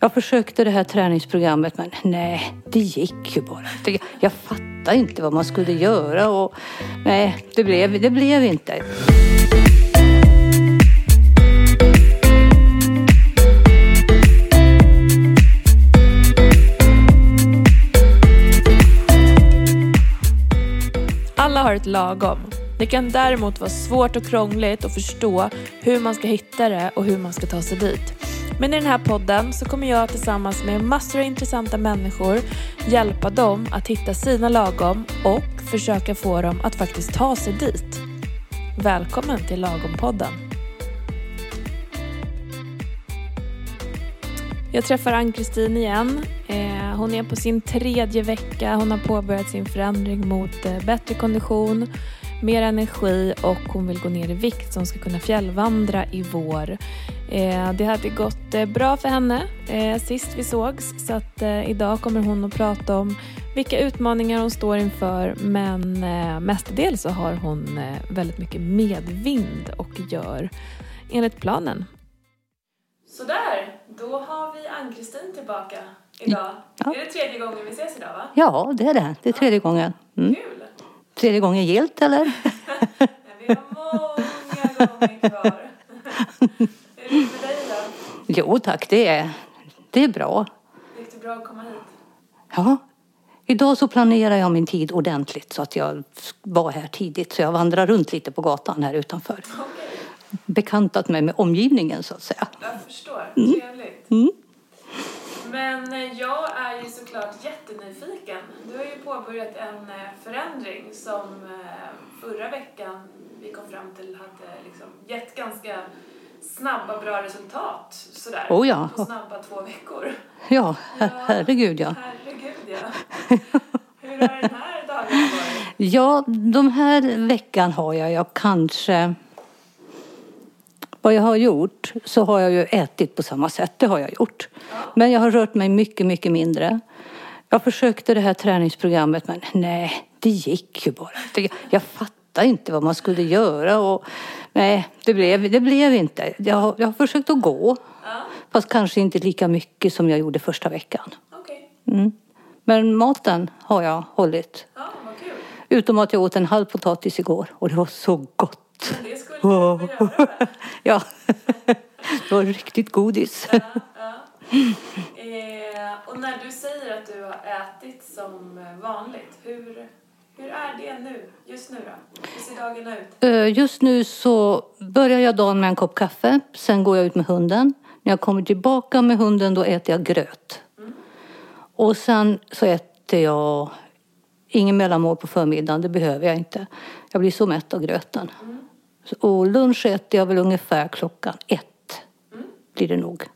Jag försökte det här träningsprogrammet men nej, det gick ju bara inte. Jag, fattade inte vad man skulle göra och nej, det blev, det blev inte. Alla har ett lagom. Det kan däremot vara svårt och krångligt att förstå hur man ska hitta det och hur man ska ta sig dit. Men i den här podden så kommer jag tillsammans med massor av intressanta människor hjälpa dem att hitta sina lagom och försöka få dem att faktiskt ta sig dit. Välkommen till Lagom-podden. Jag träffar Ann-Kristin igen. Eh, hon är på sin tredje vecka. Hon har påbörjat sin förändring mot eh, bättre kondition, mer energi och hon vill gå ner i vikt så hon ska kunna fjällvandra i vår. Eh, det hade gått bra för henne sist vi sågs så att idag kommer hon att prata om vilka utmaningar hon står inför men mestadels så har hon väldigt mycket medvind och gör enligt planen. Sådär, då har vi Ann-Kristin tillbaka idag. Ja. Är det tredje gången vi ses idag va? Ja, det är det. Det är tredje ja. gången. Mm. Kul! Tredje gången gilt eller? vi har många gånger kvar. Hur är det med dig då? Jo tack, det är, det är bra. Gick det bra att komma hit? Ja. Idag så planerar jag min tid ordentligt så att jag var här tidigt. Så jag vandrar runt lite på gatan här utanför. Okay bekantat mig med omgivningen så att säga. Jag förstår, mm. trevligt. Mm. Men eh, jag är ju såklart jättenyfiken. Påbörjat en eh, förändring som eh, förra veckan vi kom fram till hade liksom gett ganska snabba bra resultat sådär. Oh ja. På snabba två veckor. Ja, her herregud ja. Herregud ja. Hur har den här dagen varit? Ja, de här veckan har jag, jag kanske vad jag har gjort så har jag ju ätit på samma sätt, det har jag gjort. Men jag har rört mig mycket, mycket mindre. Jag försökte det här träningsprogrammet men nej, det gick ju bara inte. Jag fattade inte vad man skulle göra och nej, det blev, det blev inte. Jag har, jag har försökt att gå. Fast kanske inte lika mycket som jag gjorde första veckan. Mm. Men maten har jag hållit. Utom att jag åt en halv potatis igår och det var så gott. Men det skulle oh. du göra Ja, det var riktigt godis. Ja, ja. Eh, och när du säger att du har ätit som vanligt, hur, hur är det nu? Just nu då? Hur ser dagarna ut? Eh, just nu så börjar jag dagen med en kopp kaffe. Sen går jag ut med hunden. När jag kommer tillbaka med hunden då äter jag gröt. Mm. Och sen så äter jag ingen mellanmål på förmiddagen. Det behöver jag inte. Jag blir så mätt av gröten. Mm. Och lunch äter jag väl ungefär klockan ett. Mm. Blir det nog.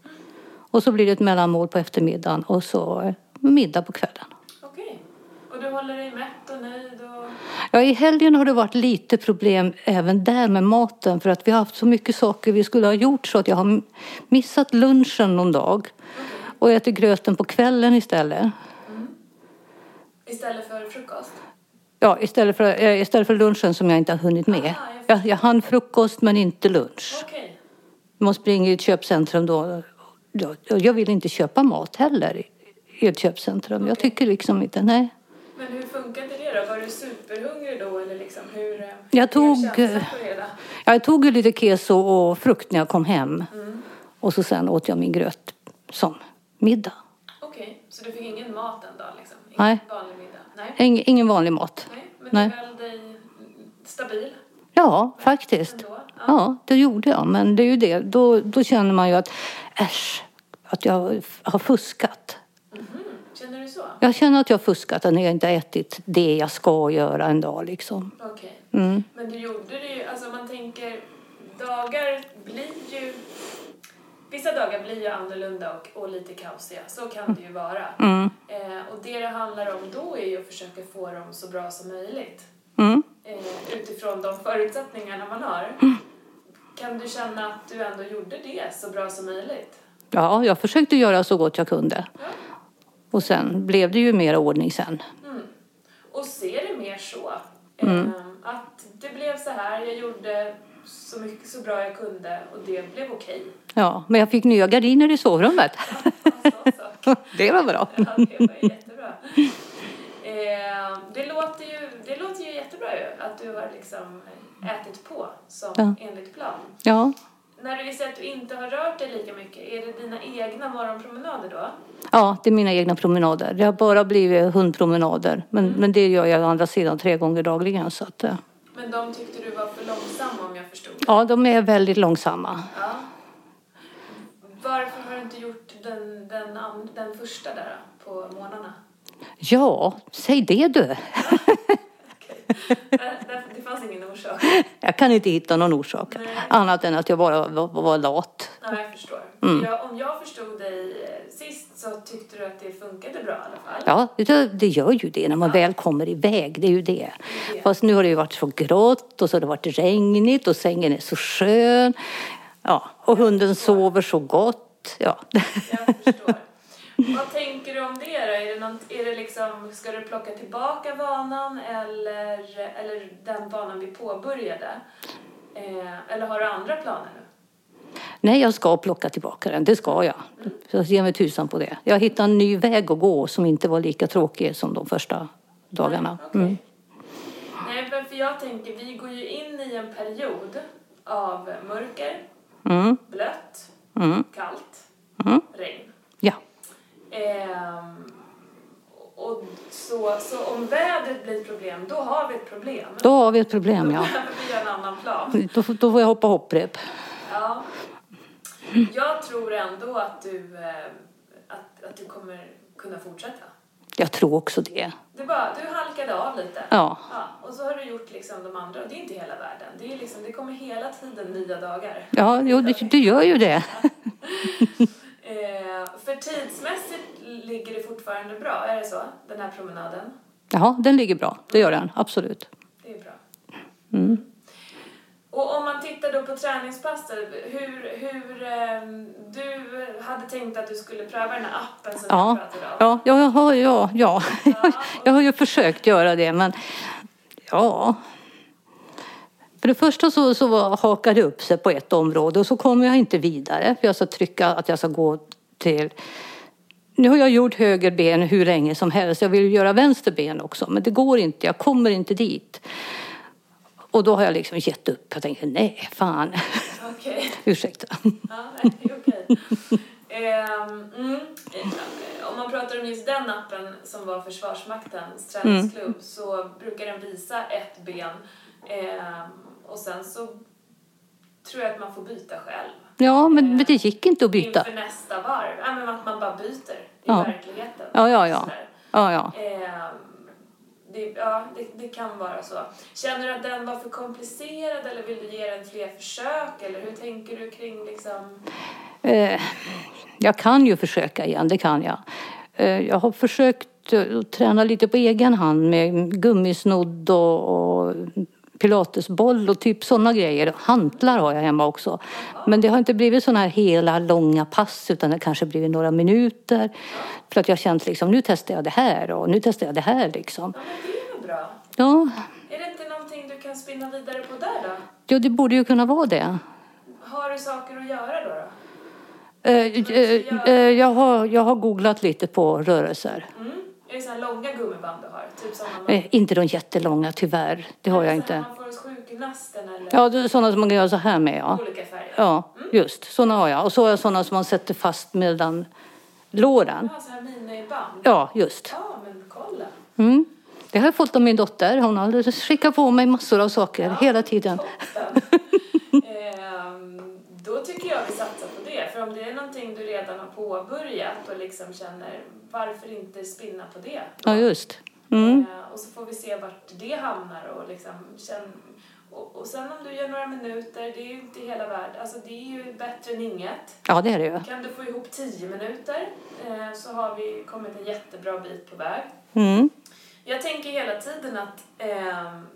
Och så blir det ett mellanmål på eftermiddagen och så middag på kvällen. Okej. Och du håller dig mätt och nöjd? Och... Ja, i helgen har det varit lite problem även där med maten för att vi har haft så mycket saker vi skulle ha gjort så att jag har missat lunchen någon dag och äter gröten på kvällen istället. Mm. Istället för frukost? Ja, istället för, eh, istället för lunchen som jag inte har hunnit med. Ah, jag, jag hann frukost men inte lunch. Okay. Man springer i ett köpcentrum då. Jag vill inte köpa mat heller i ett köpcentrum. Okay. Jag tycker liksom inte, nej. Men hur funkade det då? Var du superhungrig då eller liksom hur? Eh, jag tog, eh, jag tog lite keso och frukt när jag kom hem. Mm. Och så sen åt jag min gröt som middag. Okej, okay. så du fick ingen mat den dagen liksom? Ingen Nej. vanlig middag? Nej. Ingen, ingen vanlig mat. Nej, men Nej. du höll dig stabil? Ja, faktiskt. Ja. Ja. det gjorde jag. Men det är ju det. Då, då känner man ju att äsch, att jag har fuskat. Mm -hmm. Känner du så? Jag känner att jag har fuskat när jag inte har ätit det jag ska göra en dag liksom. Okay. Mm. Men du gjorde det ju, alltså man tänker, dagar blir ju Vissa dagar blir ju annorlunda och, och lite kaosiga, så kan det ju vara. Mm. Eh, och det det handlar om då är ju att försöka få dem så bra som möjligt. Mm. Eh, utifrån de förutsättningarna man har. Kan du känna att du ändå gjorde det så bra som möjligt? Ja, jag försökte göra så gott jag kunde. Ja. Och sen blev det ju mer ordning sen. Mm. Och ser det mer så? Mm. Eh, att det blev så här, jag gjorde så, mycket, så bra jag kunde och det blev okej. Ja, men jag fick nya gardiner i sovrummet. Alltså, så. Det var bra. Ja, det var jättebra. Eh, det, låter ju, det låter ju jättebra ju, att du har liksom ätit på som Ja. enligt plan. Ja, När du säger att du inte har rört dig lika mycket, är det dina egna morgonpromenader då? ja, det är mina egna promenader. Det har bara blivit hundpromenader. Men, men det gör jag å andra sidan tre gånger dagligen. Så att, eh, Men de tyckte du var för långsamma om jag förstod ja, de är väldigt långsamma. Ja. Varför har du inte gjort den, den, den första där då, på morgnarna? Ja, säg det du. Där- Det fanns ingen orsak. Jag kan inte hitta någon orsak. Nej. Annat än att jag bara var, var lat. Ja, jag förstår. Mm. Jag, om jag förstod dig eh, sist så tyckte du att det funkade bra i alla fall. Ja, det, det gör ju det när man väl kommer iväg. Det är ju det. det. Fast nu har det ju varit så grått och så har det varit regnigt och sängen är så skön. Ja, och hunden sover så gott. Ja. Jag förstår. Vad tänker du om det då? Är det, någon, är det liksom, ska du plocka tillbaka vanan eller, eller den vanan vi påbörjade? Eh, eller har du andra planer nu? Nej, jag ska plocka tillbaka den. Det ska jag. Så jag ger mig tusan på det. Jag hittade en ny väg att gå som inte var lika tråkig som de första dagarna. Okej. Mm. Nej, men för jag tänker, vi går ju in i en period av mörker, Mm. blött, Mm. kallt, Mm. regn. Ja. Ehm, och så, så om vädret blir ett problem, då har vi ett problem. Då har vi ett problem, ja. Då behöver vi en annan plan. Då, får- då får jag hoppa hopprep. Ja. Jag tror ändå att du, eh, att, att du kommer kunna fortsätta. Jag tror också det. Du, bara, du halkade av lite. Ja. Ja, och så har du gjort liksom de andra. Och det är inte hela världen. Det, är liksom, det kommer hela tiden nya dagar. Ja, jo, det, det gör ju det. Eh, för tidsmässigt ligger det fortfarande bra, är det så? Den här promenaden? Ja, den ligger bra. Det gör den. Absolut. Det är bra. Mm. Och om man tittar då på träningspass, hur, hur ehm, du hade tänkt att du skulle pröva den här appen som Ja. jag pratade om? Ja, har, ja, ja. Ja. Jag har ju försökt göra det, men ja. För det första så, så hakade det upp sig på ett område och så kommer jag inte vidare. För jag ska trycka att jag ska gå till... Nu har jag gjort höger ben hur länge som helst. Jag vill göra vänster ben också, men det går inte. Jag kommer inte dit. Och då har jag liksom gett upp. Jag tänker, nej, fan. Okej. Ursäkta. Ja, nej, är okej. Ehm, mm. Om man pratar om just den appen som var Försvarsmaktens träningsklubb Mm. så brukar den visa ett ben Ehm, och sen så tror jag att man får byta själv. Ja, men, men det gick inte att byta. Inför nästa varv. Ja, men att man bara byter i Ja. verkligheten. Ja, ja, ja. Ja, ja. Ehm, det, ja, det, det kan vara så. Känner du att den var för komplicerad eller vill du ge den fler försök? Eller hur tänker du kring liksom... Eh, jag kan ju försöka igen, det kan jag. Eh, jag har försökt eh, att träna lite på egen hand med gummisnodd och, och pilatesboll och typ sådana grejer. Hantlar har jag hemma också. Men det har inte blivit sådana här hela långa pass utan det kanske blivit några minuter. För att jag har känt liksom, nu testar jag det här och nu testar jag det här liksom. Ja, det är bra. Ja, Är det inte någonting du kan spinna vidare på där då? ja det borde ju kunna vara det. Har du saker att göra då? då? Eh, eh, eh, jag, har, jag har googlat lite på rörelser. Mm. Är det sådana långa gummiband du har? Typ man, Eh, inte de jättelånga tyvärr, det har jag inte. man får hos sjukgymnasten eller Ja, det är sådana som man kan göra så här med ja. olika färger? Ja, just sådana har jag. Och så har jag sådana som man sätter fast mellan låren. Ja, så här miniband? Ja, just. Ja, men kolla. Mm. Det har jag fått av min dotter. Hon har skickat på mig massor av saker hela tiden. Toppen. Ehm, då tycker jag vi satsar på det. För om det är någonting du redan har påbörjat och liksom känner varför inte spinna på det? Ja, just. Mm. Eh, och så får vi se vart det hamnar och liksom känn, och, och sen om du gör några minuter, det är ju inte hela världen. Alltså det är ju bättre än inget. Ja, det är det ju. Kan du få ihop tio minuter eh, så har vi kommit en jättebra bit på väg. Mm. Jag tänker hela tiden att ehm,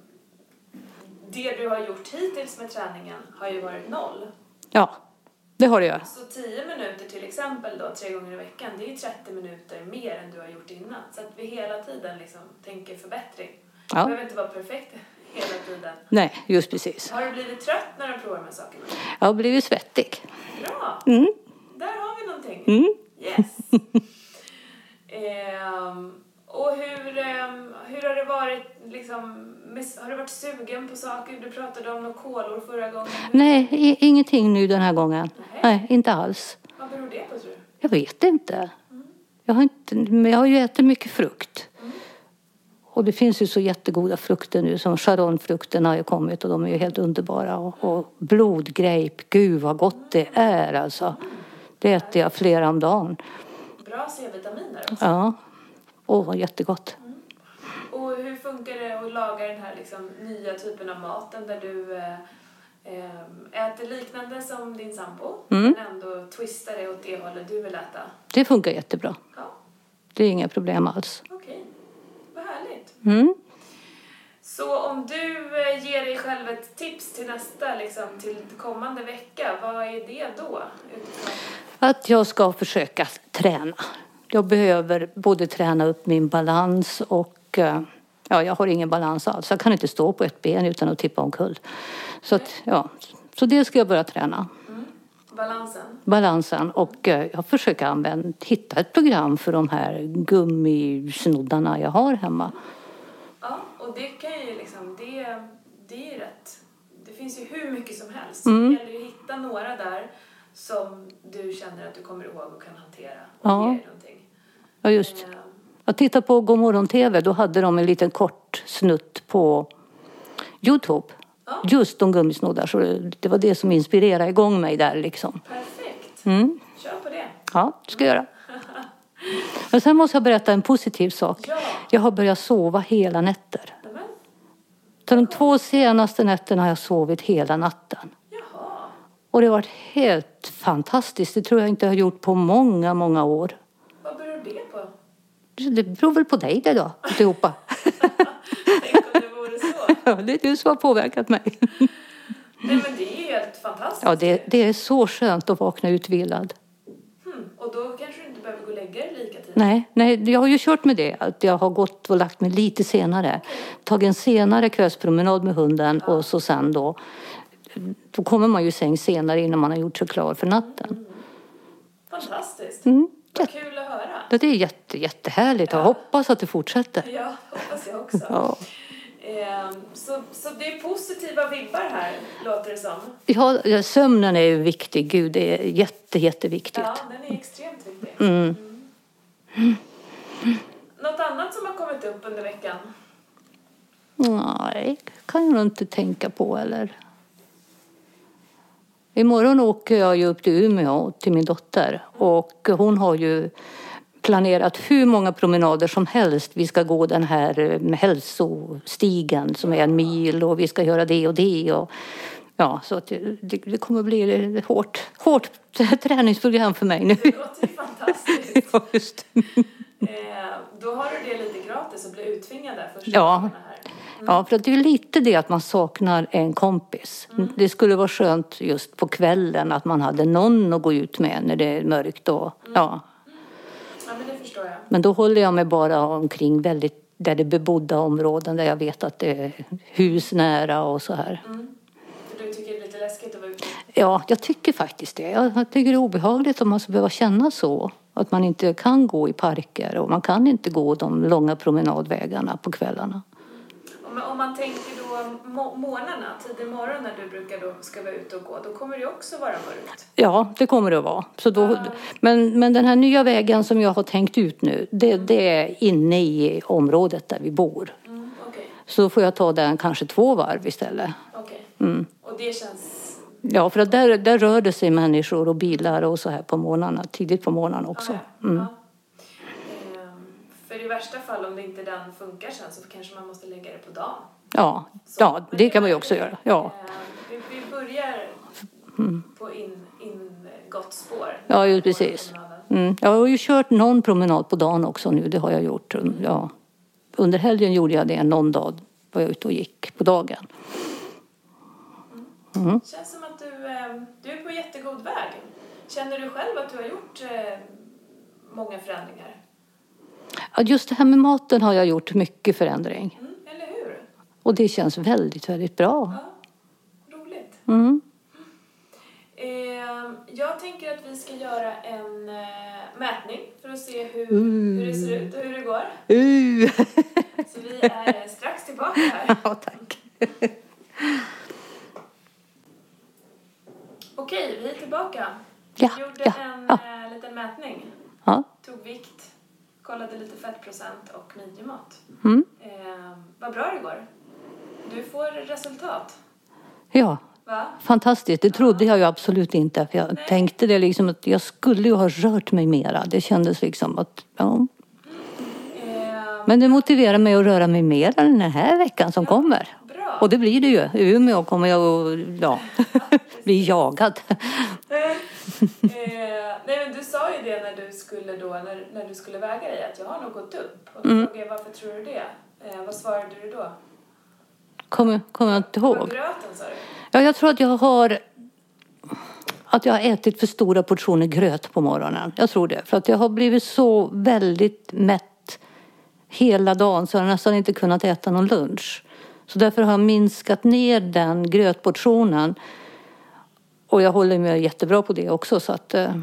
det du har gjort hittills med träningen har ju varit noll. Ja, det har det ju. Så 10 minuter till exempel då, tre gånger i veckan, det är ju 30 minuter mer än du har gjort innan. Så att vi hela tiden liksom tänker förbättring. Det Ja. behöver inte vara perfekt hela tiden. Nej, just precis. Har du blivit trött när du provar de här sakerna? Jag har blivit svettig. Bra! Mm. Där har vi någonting. Mm. Yes! Ehm, och hur, ehm, hur har det varit liksom, har du varit sugen på saker? Du pratade om några kolor förra gången. Nej, ingenting nu den här gången. Nej. Nej, inte alls. Vad beror det på tror du? Jag vet inte. Jag har, inte, men jag har ju ätit mycket frukt. Och det finns ju så jättegoda frukter nu som charonfrukterna har ju kommit och de är ju helt underbara. Och, och blodgrape, gud vad gott det är alltså. Det äter jag flera om dagen. Bra C-vitaminer också. Ja. Åh, jättegott. Och hur funkar det att laga den här liksom, nya typen av maten där du eh, eh, äter liknande som din sambo Mm. men ändå twistar det åt det hållet du vill äta? Det funkar jättebra. Ja, Det är inga problem alls. okej. Vad härligt. Mm. Så om du eh, ger dig själv ett tips till nästa, liksom, till kommande vecka, vad är det då? Att jag ska försöka träna. Jag behöver både träna upp min balans och eh, ja, jag har ingen balans alls. Jag kan inte stå på ett ben utan att tippa omkull. Så, att, ja, så det ska jag börja träna. Balansen? Balansen och eh, jag försöker använda, hitta ett program för de här gummisnoddarna jag har hemma. Ja, och det kan ju liksom, det, det är ju rätt. Det finns ju hur mycket som helst. Mm. Det gäller ju att hitta några där som du känner att du kommer ihåg och kan hantera och Ja. Ja, just. Jag tittade på Godmorgon TV, då hade de en liten kort snutt på Youtube. Ja. Just om gummisnoddar, så det- var det som inspirerade igång mig där liksom. Perfekt. Mm. Kör på det. Ja, det ska jag göra. Men sen måste jag berätta en positiv sak. Ja. Jag har börjat sova hela nätter. Så de två senaste nätterna har jag sovit hela natten. Jaha. Och det har varit helt fantastiskt. Det tror jag inte jag har gjort på många, många år. Det på? Det beror väl på dig det då, alltihopa. Tänk om det vore så. Ja, det är du som har påverkat mig. Nej men det är ju helt fantastiskt. Ja, det, det är så skönt att vakna utvilad. Hmm. Och då kanske du inte behöver gå och lägga dig lika tidigt. Nej, nej, jag har ju kört med det. Att jag har gått och lagt mig lite senare. Tagit en senare kvällspromenad med hunden och så sen då. Då kommer man ju i säng senare innan man har gjort sig klar för natten. Fantastiskt. Mm. Vad kul att höra. Det är jätte, jättehärligt och jag hoppas att det fortsätter. Ja, hoppas jag också. Ja. Ehm, så, så det är positiva vibbar här, låter det som. Ja, ja, sömnen är ju viktig. Gud, det är jätte, jätteviktigt. Ja, den är extremt viktig. Mm. Något annat som har kommit upp under veckan? Nej, kan jag nog inte tänka på eller. Imorgon åker jag ju upp till Umeå till min dotter och hon har ju planerat hur många promenader som helst. Vi ska gå den här eh, hälsostigen som är en mil och vi ska göra det och det. Och, ja, så att det, det kommer bli ett hårt, hårt träningsprogram för mig nu. Det låter fantastiskt. Ja, just. Ehm, då har du det lite gratis och blir uttvingad där första Ja. Ja, för det är lite det att man saknar en kompis. Det skulle vara skönt just på kvällen att man hade någon att gå ut med när det är mörkt. Och, ja. Ja, men det förstår jag. Men då håller jag mig bara omkring väldigt, där det är bebodda områden där jag vet att det är hus nära och så här. För du tycker det är lite läskigt att vara ute? Ja, jag tycker faktiskt det. Jag tycker det är obehagligt om man ska behöva känna så. Att man inte kan gå i parker och man kan inte gå de långa promenadvägarna på kvällarna. Om, om man tänker då må- morgnarna, tidig morgon när du brukar då ska vara ute och gå, då kommer det också vara mörkt. Ja, det kommer det att vara. Så då, men, men den här nya vägen som jag har tänkt ut nu, det, det är inne i området där vi bor. Mm, Okej, Så får jag ta den kanske två varv istället. okej. Mm. Och det känns... Ja, för att där, där rör det sig människor och bilar och så här på morgnarna, tidigt på morgonen också. Mm. ja. För i värsta fall om det inte den funkar sen så kanske man måste lägga det på dagen. Ja, Så- ja, det kan man ju också det. göra. Ja, Ehm, vi, vi börjar på in, in gott spår. Ja, ju precis. Mm. jag har ju kört någon promenad på dagen också nu, det har jag gjort. Ja. Under helgen gjorde jag det någon dag, var jag ute och gick på dagen. Känns som att du, ehm, du är på jättegod väg. Känner du själv att du har gjort eh, många förändringar? Just det här med maten har jag gjort mycket förändring. Mm, eller hur? Och det känns väldigt, väldigt bra. Ja, roligt. Mm. Eh, jag tänker att vi ska göra en eh, mätning för att se hur, Mm. hur det ser ut och hur det går. Uh. Så vi är strax tillbaka här. ja, tack. Okej, vi är tillbaka. Ja, Vi gjorde ja, en ja. eh, liten mätning. Ja. Tog vikt, kollade lite fettprocent och midjemått. Mm. Eh, vad bra det går. Du får resultat. ja, Va? fantastiskt. Det trodde jag ju absolut inte. För jag Nej. tänkte det liksom att jag skulle ju ha rört mig mera. Det kändes liksom att, ja. Eh, Men det motiverar mig att röra mig mera den här veckan som kommer. bra. Och det blir det ju. I Umeå kommer jag att ja, bli jagad. eh, nej men du sa ju det när du skulle då, när, när du skulle väga dig, att jag har nog gått upp. Och då Mm. frågade jag varför tror du det? Eh, vad svarade du då? Kommer, kommer jag inte På ihåg. gröten sa du? Ja, jag tror att jag har att jag har ätit för stora portioner gröt på morgonen. Jag tror det. För att jag har blivit så väldigt mätt hela dagen så jag har nästan inte kunnat äta någon lunch. Så därför har jag minskat ner den grötportionen. Och jag håller mig jättebra på det också så att, eh,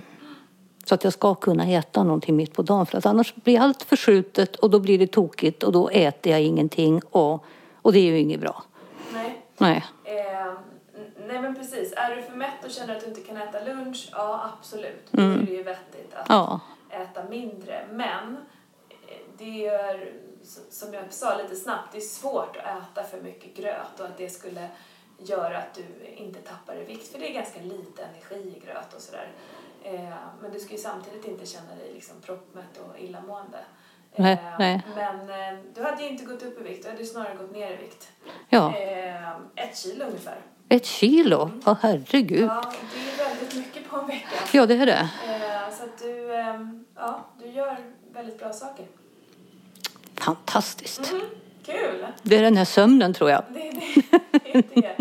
så att jag ska kunna äta någonting mitt på dagen. För att annars blir allt förskjutet och då blir det tokigt och då äter jag ingenting och, och det är ju inget bra. Nej. Nej. Eh, nej men precis, är du för mätt och känner att du inte kan äta lunch, ja absolut. Då är det ju vettigt att Ja. äta mindre. Men eh, det är, som jag sa lite snabbt, det är svårt att äta för mycket gröt och att det skulle göra att du inte tappar i vikt. För det är ganska lite energi i gröt och sådär. Eh, men du ska ju samtidigt inte känna dig liksom proppmätt och illamående. Nej, Eh, nej. Men eh, du hade ju inte gått upp i vikt, du hade snarare gått ner i vikt. Ja. Ett kilo ungefär. Ett kilo? Ja, herregud. Ja, det är väldigt mycket på en vecka. Ja, det är det. Så att du, ja, du gör väldigt bra saker. Fantastiskt. Mm, kul! Det är den här sömnen tror jag. Det det. det,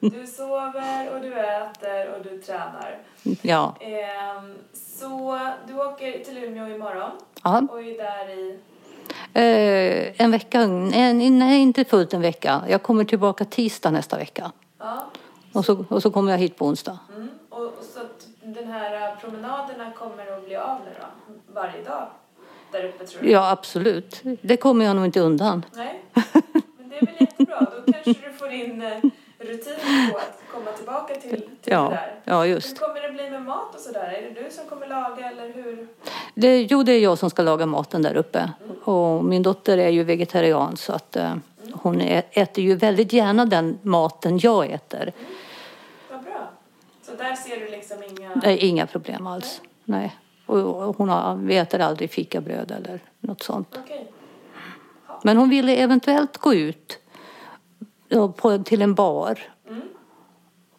det. Du sover och du äter och du tränar. Ja. Eh, så du åker till Umeå imorgon ja. och är där i... Eh, en vecka, en, nej inte fullt en vecka. Jag kommer tillbaka tisdag nästa vecka. Ja, Och så, och så kommer jag hit på onsdag. mm, och, och så den här promenaderna kommer att bli av nu då? Varje dag? Där uppe tror du? Ja, absolut. Det kommer jag nog inte undan. Nej, men det är väl jättebra. Då kanske du får in eh, rutin på att komma tillbaka till, till det Ja, där. ja Hur just. kommer det bli med mat och sådär? Är det du som kommer laga eller hur? Det, jo, det är jag som ska laga maten där uppe. Och min dotter är ju vegetarian så att eh, hon ä- äter ju väldigt gärna den maten jag äter. Vad bra. Så där ser du liksom inga... Det är inga problem alls. Nej. Och, och hon äter aldrig fikabröd eller något sånt. Okej. Men hon ville eventuellt gå ut på, till en bar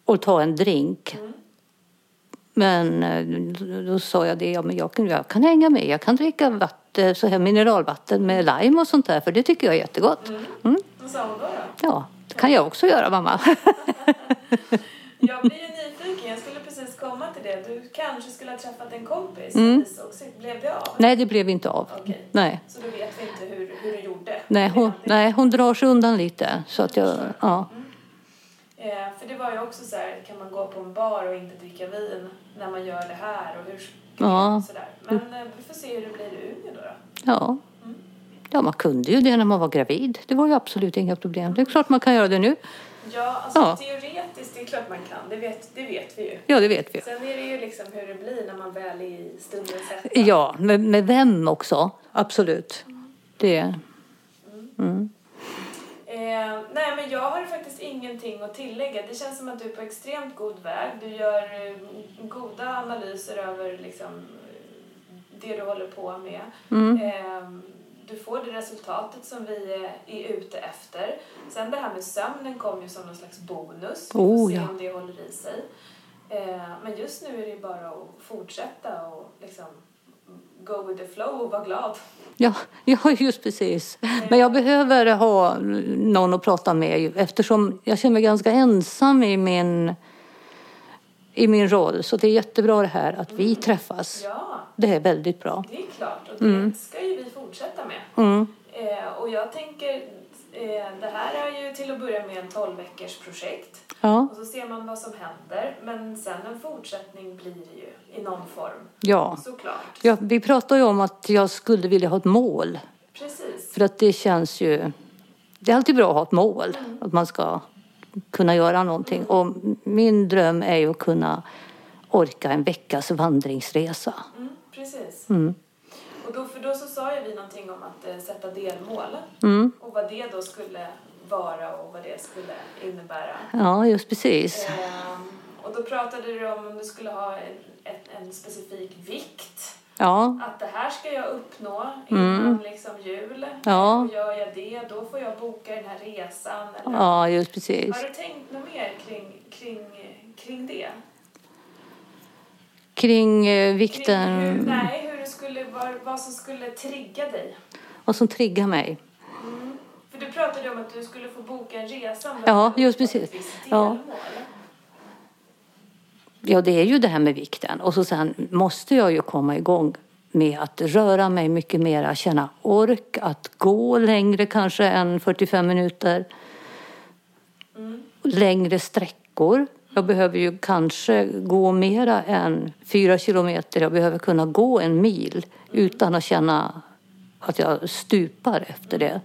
och ta en drink. Men eh, då, då sa jag det, ja, men jag, kan, jag kan hänga med. Jag kan dricka vatten, så här mineralvatten med lime och sånt där för det tycker jag är jättegott. Mm. Vad sa hon då? då? Ja, det kan jag också göra mamma. Jag blir ju nyfiken. Jag skulle precis komma till det. Du kanske skulle ha träffat en kompis Mm. sist. Blev det av? Nej, det blev inte av. Okej. Nej. Så då vet vi inte hur, hur du gjorde. Nej, hon, Det- nej, hon drar sig undan lite. Så att jag, ja. Eh, för det var ju också så här, kan man gå på en bar och inte dricka vin när man gör det här och hur Ja. sådär. Men eh, vi får se hur det blir i Umeå då. då. Ja. ja, man kunde ju det när man var gravid. Det var ju absolut inga problem. Det är klart man kan göra det nu. Ja, alltså Ja. teoretiskt, det är klart man kan. Det vet, det vet vi ju. Ja, det vet vi. Sen är det ju liksom hur det blir när man väl är i stundens hetta. Ja, med, med vem också. Absolut. Det... Mm. Eh, nej, men jag har faktiskt ingenting att tillägga. Det känns som att du är på extremt god väg. Du gör eh, goda analyser över liksom, eh, det du håller på med. Mm. Eh, du får det resultatet som vi är, är ute efter. Sen det här med sömnen kom ju som någon slags bonus. Vi får Oh, se ja. om det håller i sig. Eh, men just nu är det bara att fortsätta och liksom go with the flow och vara glad. Ja, ja, just precis. Men jag behöver ha någon att prata med eftersom jag känner mig ganska ensam i min, i min roll. Så det är jättebra det här att vi träffas. Ja, Det är väldigt bra. det är klart. Och det ska ju vi fortsätta med. Mm. Eh, och jag tänker, Eh, det här är ju till att börja med en 12 veckors projekt. Ja, Och så ser man vad som händer. Men sen en fortsättning blir det ju i någon form. ja. Såklart. ja. Vi pratade ju om att jag skulle vilja ha ett mål. Precis. För att det känns ju... Det är alltid bra att ha ett mål. Att man ska kunna göra någonting. Och min dröm är ju att kunna orka en veckas vandringsresa. Mm, precis. Mm. Och då, för då så sa ju vi någonting om att eh, sätta delmål. Mm. Och vad det då skulle vara och vad det skulle innebära. Ja, just precis. Ehm, och då pratade du om om du skulle ha en, en, en specifik vikt. Ja, Att det här ska jag uppnå innan liksom jul. Ja. Och gör jag det, då får jag boka den här resan. Eller, ja just precis. Har du tänkt något mer kring, kring, kring det? Kring eh, Kring hur, vikten, nej, hur skulle, vad, vad som skulle trigga dig? vad som triggar mig. För du pratade om att du skulle få boka en resa. men Ja, just precis. Ja. Ja, det är ju det här med vikten. Och så sen måste jag ju komma igång med att röra mig mycket mer, känna ork, att gå längre kanske än 45 minuter. Längre sträckor. Jag behöver ju kanske gå mera än fyra kilometer. Jag behöver kunna gå en mil utan att känna att jag stupar efter det.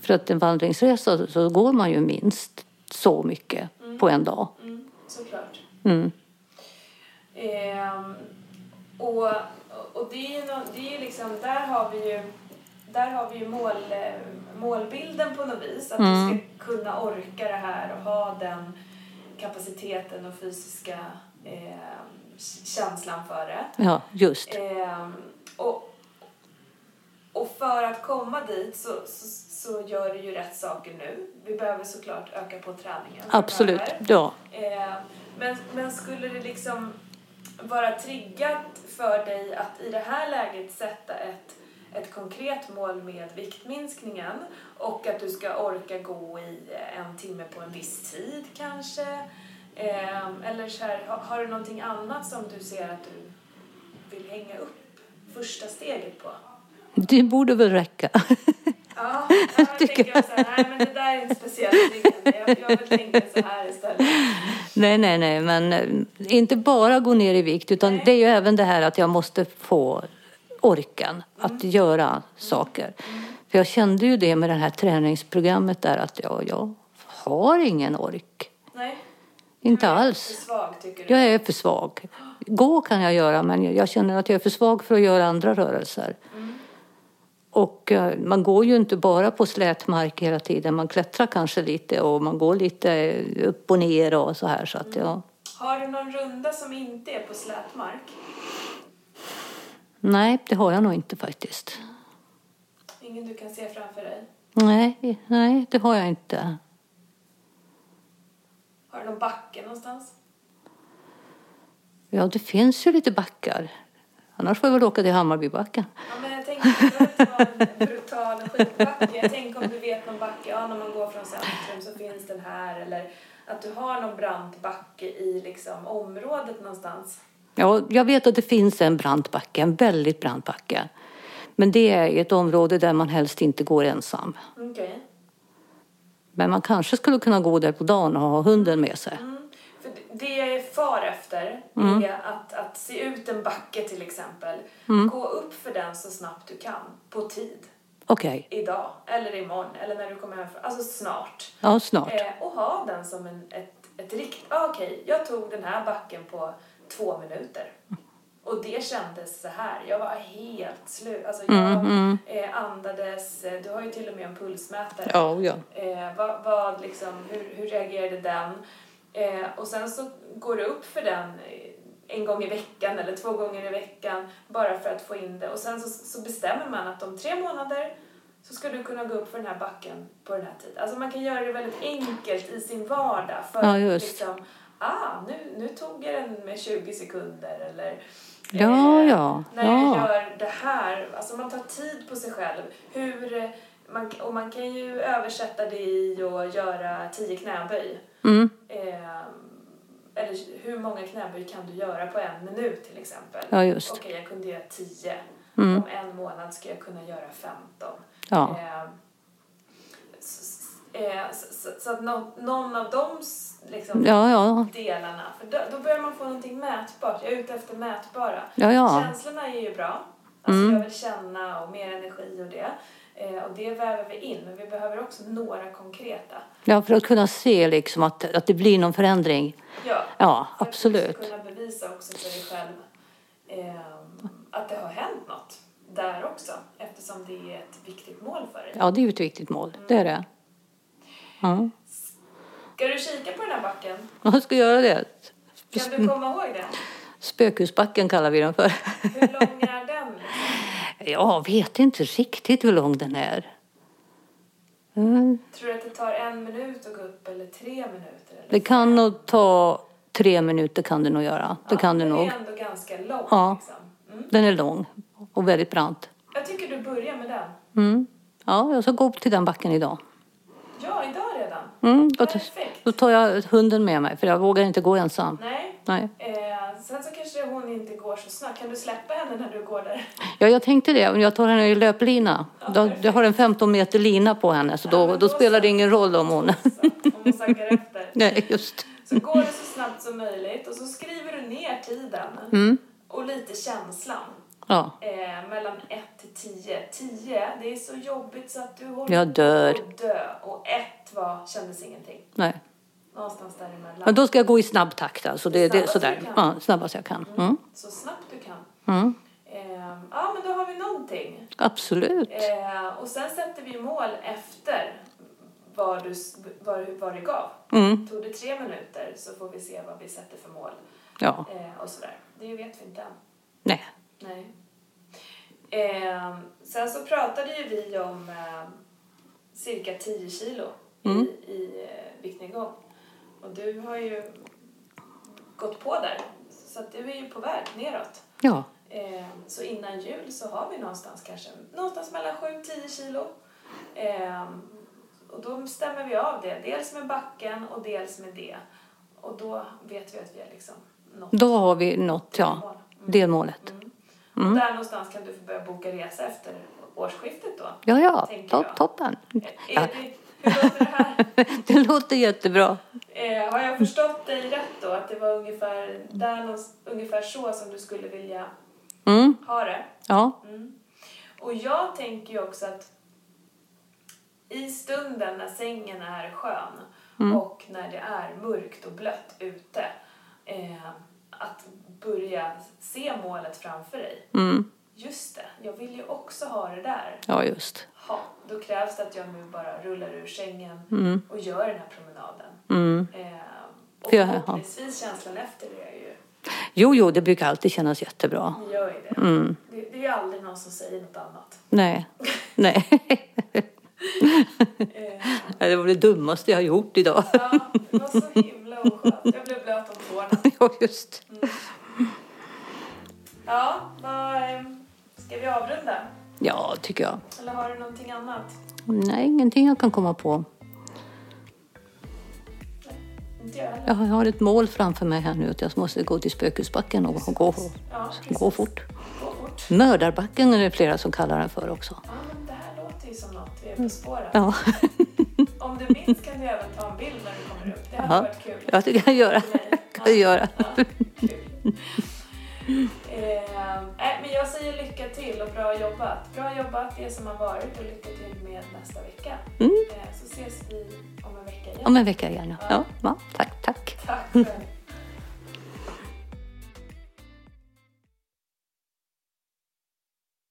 För att en vandringsresa så går man ju minst så mycket på en dag. Mm, såklart. Mm. Ehm, och, och det är nå- det är liksom, där har vi ju där har vi ju mål, eh, målbilden på något vis. Att du ska kunna orka det här och ha den kapaciteten och fysiska eh, känslan för det. Ja, just. Ehm, och, och för att komma dit så, så, så gör du ju rätt saker nu. Vi behöver såklart öka på träningen. Absolut. Ja. Eh, men, men skulle det liksom vara triggat för dig att i det här läget sätta ett, ett konkret mål med viktminskningen och att du ska orka gå i en timme på en viss tid kanske? Eh, eller så här, har, du någonting annat som du ser att du vill hänga upp första steget på? Det borde väl räcka. Ja, jag tänker så här, nej men det där är inte speciellt. Jag, jag vill tänka så här istället. nej, nej, nej, men eh, inte bara gå ner i vikt utan Nej. det är ju även det här att jag måste få orken att göra saker. För jag kände ju det med det här träningsprogrammet där att jag, jag har ingen ork. Nej. Inte alls. svag? Jag är för svag. Gå kan jag göra men jag- känner att jag är för svag för att göra andra rörelser. Och eh, man går ju inte bara på slät mark hela tiden. Man klättrar kanske lite och man går lite upp och ner och så här. Så att, ja. Har du någon runda som inte är på slät mark? Nej, det har jag nog inte faktiskt. Ingen du kan se framför dig? Nej, nej, det har jag inte. Har du någon backe någonstans? Ja, det finns ju lite backar. Annars får jag väl åka till Hammarbybacken. Ja, men jag tänker inte att ta en brutal skidbacke. Jag tänker om du vet någon backe, ja när man går från centrum så finns den här. Eller att du har någon brant backe i liksom området någonstans. Ja, jag vet att det finns en brant backe, en väldigt brant backe. Men det är ett område där man helst inte går ensam. Okej. Men man kanske skulle kunna gå där på dagen och ha hunden med sig. Mm. För det- jag är far efter är att, att se ut en backe till exempel. Gå upp för den så snabbt du kan, på tid. Okej, Idag, eller imorgon, eller när du kommer hem. Alltså snart. ja snart. Eh, och ha den som en, ett, ett rikt... Ah, Okej, jag tog den här backen på två minuter. Och det kändes så här. Jag var helt slut. Alltså jag Eh, andades. eh, Du har ju till och med en pulsmätare. Ja, ja. Eh, vad, vad liksom, hur, hur reagerade den? Eh, och sen så går det upp för den eh, en gång i veckan eller två gånger i veckan bara för att få in det. Och sen så, så bestämmer man att om tre månader så ska du kunna gå upp för den här backen på den här tiden. Alltså man kan göra det väldigt enkelt i sin vardag för Ja, just. liksom, ah, nu, nu tog jag den med 20 sekunder eller Ja, eh, ja, när jag ja. gör det här, alltså man tar tid på sig själv. Hur, eh, man, och man kan ju översätta det i att göra tio knäböj. Mm. Eh, eller hur många knäböj kan du göra på en minut till exempel? Ja, just. Mm. Okej, jag kunde göra tio. Om en månad ska jag kunna göra femton. Ja. Eh, Eh, så, så, så att nå, någon av de s- liksom, Ja, ja. delarna, för då, då börjar man få någonting mätbart. Jag är ute efter mätbara. Ja, ja. Känslorna är ju bra. Alltså jag vill känna och mer energi och det. Eh, och det väver vi in, men vi behöver också några konkreta. Ja, för att kunna se liksom att, att det blir någon förändring. Ja, Ja, för att absolut. kunna bevisa också för dig själv eh, att det har hänt något där också. Eftersom det är ett viktigt mål för dig. Ja, det är ju ett viktigt mål. Det är det. Ja, Ska du kika på den här backen? jag ska göra det. Kan du komma ihåg den? Spökhusbacken kallar vi den för. Hur lång är den? Liksom? Jag vet inte riktigt hur lång den är. Mm. Tror du att det tar en minut att gå upp eller tre minuter? Eller? Det kan nog ta tre minuter kan det nog göra. Det kan det den nog. är ändå ganska lång. Ja. Liksom. Mm. Den är lång och väldigt brant. Jag tycker du börjar med den. Mm. Ja, jag ska gå upp till den backen idag. Ja. Mm, då, då tar jag hunden med mig för jag vågar inte gå ensam. Nej. Nej. Eh, sen så kanske hon inte går så snabbt. Kan du släppa henne när du går där? Ja, jag tänkte det. Jag tar henne i löplina. Då, jag har en 15 meter lina på henne så Ja, då, då då spelar så. det ingen roll om hon... Så, om hon sackar efter. Nej, just. Så går det så snabbt som möjligt och så skriver du ner tiden Mm. och lite känslan. Ja, Eh, mellan 1 till 10. 10, det är så jobbigt så att du håller Jag dör. på att dö. Och 1 var, kändes ingenting. nej. Någonstans däremellan. Men då ska jag gå i snabb takt alltså. Det, det, Snabbast sådär. Ja, snabbast jag kan. Mm. Så snabbt du kan. Mm. Eh, ja, men då har vi någonting. Absolut. Eh, och sen sätter vi mål efter vad, du, vad, vad det gav. Mm. Tog det tre minuter så får vi se vad vi sätter för mål. Ja, Eh, och sådär. Det vet vi inte än. nej. Nej. Eh, sen så pratade ju vi om eh, cirka 10 kilo Mm. i, i eh, viktnedgång. Och du har ju gått på där. Så att du är ju på väg neråt. Ja, Eh, så innan jul så har vi någonstans kanske någonstans mellan 7-10 kilo. Eh, och då stämmer vi av det. Dels med backen och dels med det. Och då vet vi att vi har liksom nått då har vi nått ja, mål. delmålet. Mm. Mm. Där någonstans kan du få börja boka resa efter årsskiftet då. Ja, ja, top, toppen. Är Ja. det, hur låter det här? Det låter jättebra. Eh, har jag förstått dig rätt då? Att det var ungefär, där, någonstans- ungefär så som du skulle vilja Mm. ha det? Ja, Mm. Och jag tänker ju också att i stunden när sängen är skön Mm. och när det är mörkt och blött ute eh, att börja se målet framför dig. mm. Just det, jag vill ju också ha det där. ja just. Ha, då krävs det att jag nu bara rullar ur sängen Mm. och gör den här promenaden. Mm. Eh, och förhoppningsvis känslan efter det är ju, Jo, jo, det brukar alltid kännas jättebra. ni gör ju det. Mm. det. Det är aldrig någon som säger något annat. Nej, nej. Eh, Det var det dummaste jag har gjort idag. Ja, det var så himla oskönt. Jag blev blöt om tårna. Ja, just. Ja, vad, eh, ska vi avrunda? Ja, tycker jag. Eller har du någonting annat? Nej, ingenting jag kan komma på. Inte jag heller. Jag har ett mål framför mig här nu att jag måste gå till Spökhusbacken och gå, Ja, gå fort. Gå fort. Mördarbacken är det flera som kallar den för också. Ja, men det här låter ju som något vi är på spåren. Ja, Om du minns kan du även ta en bild när du kommer upp. Det hade Ja. varit kul. jag tycker jag kan göra. För mig. Kan jag göra. Ja, kul. Eh, men jag säger lycka till och bra jobbat. Bra jobbat det som har varit och lycka till med nästa vecka. Mm. Eh, så ses vi om en vecka igen. Om en vecka igen. Ja, ja tack, tack. Tack själv.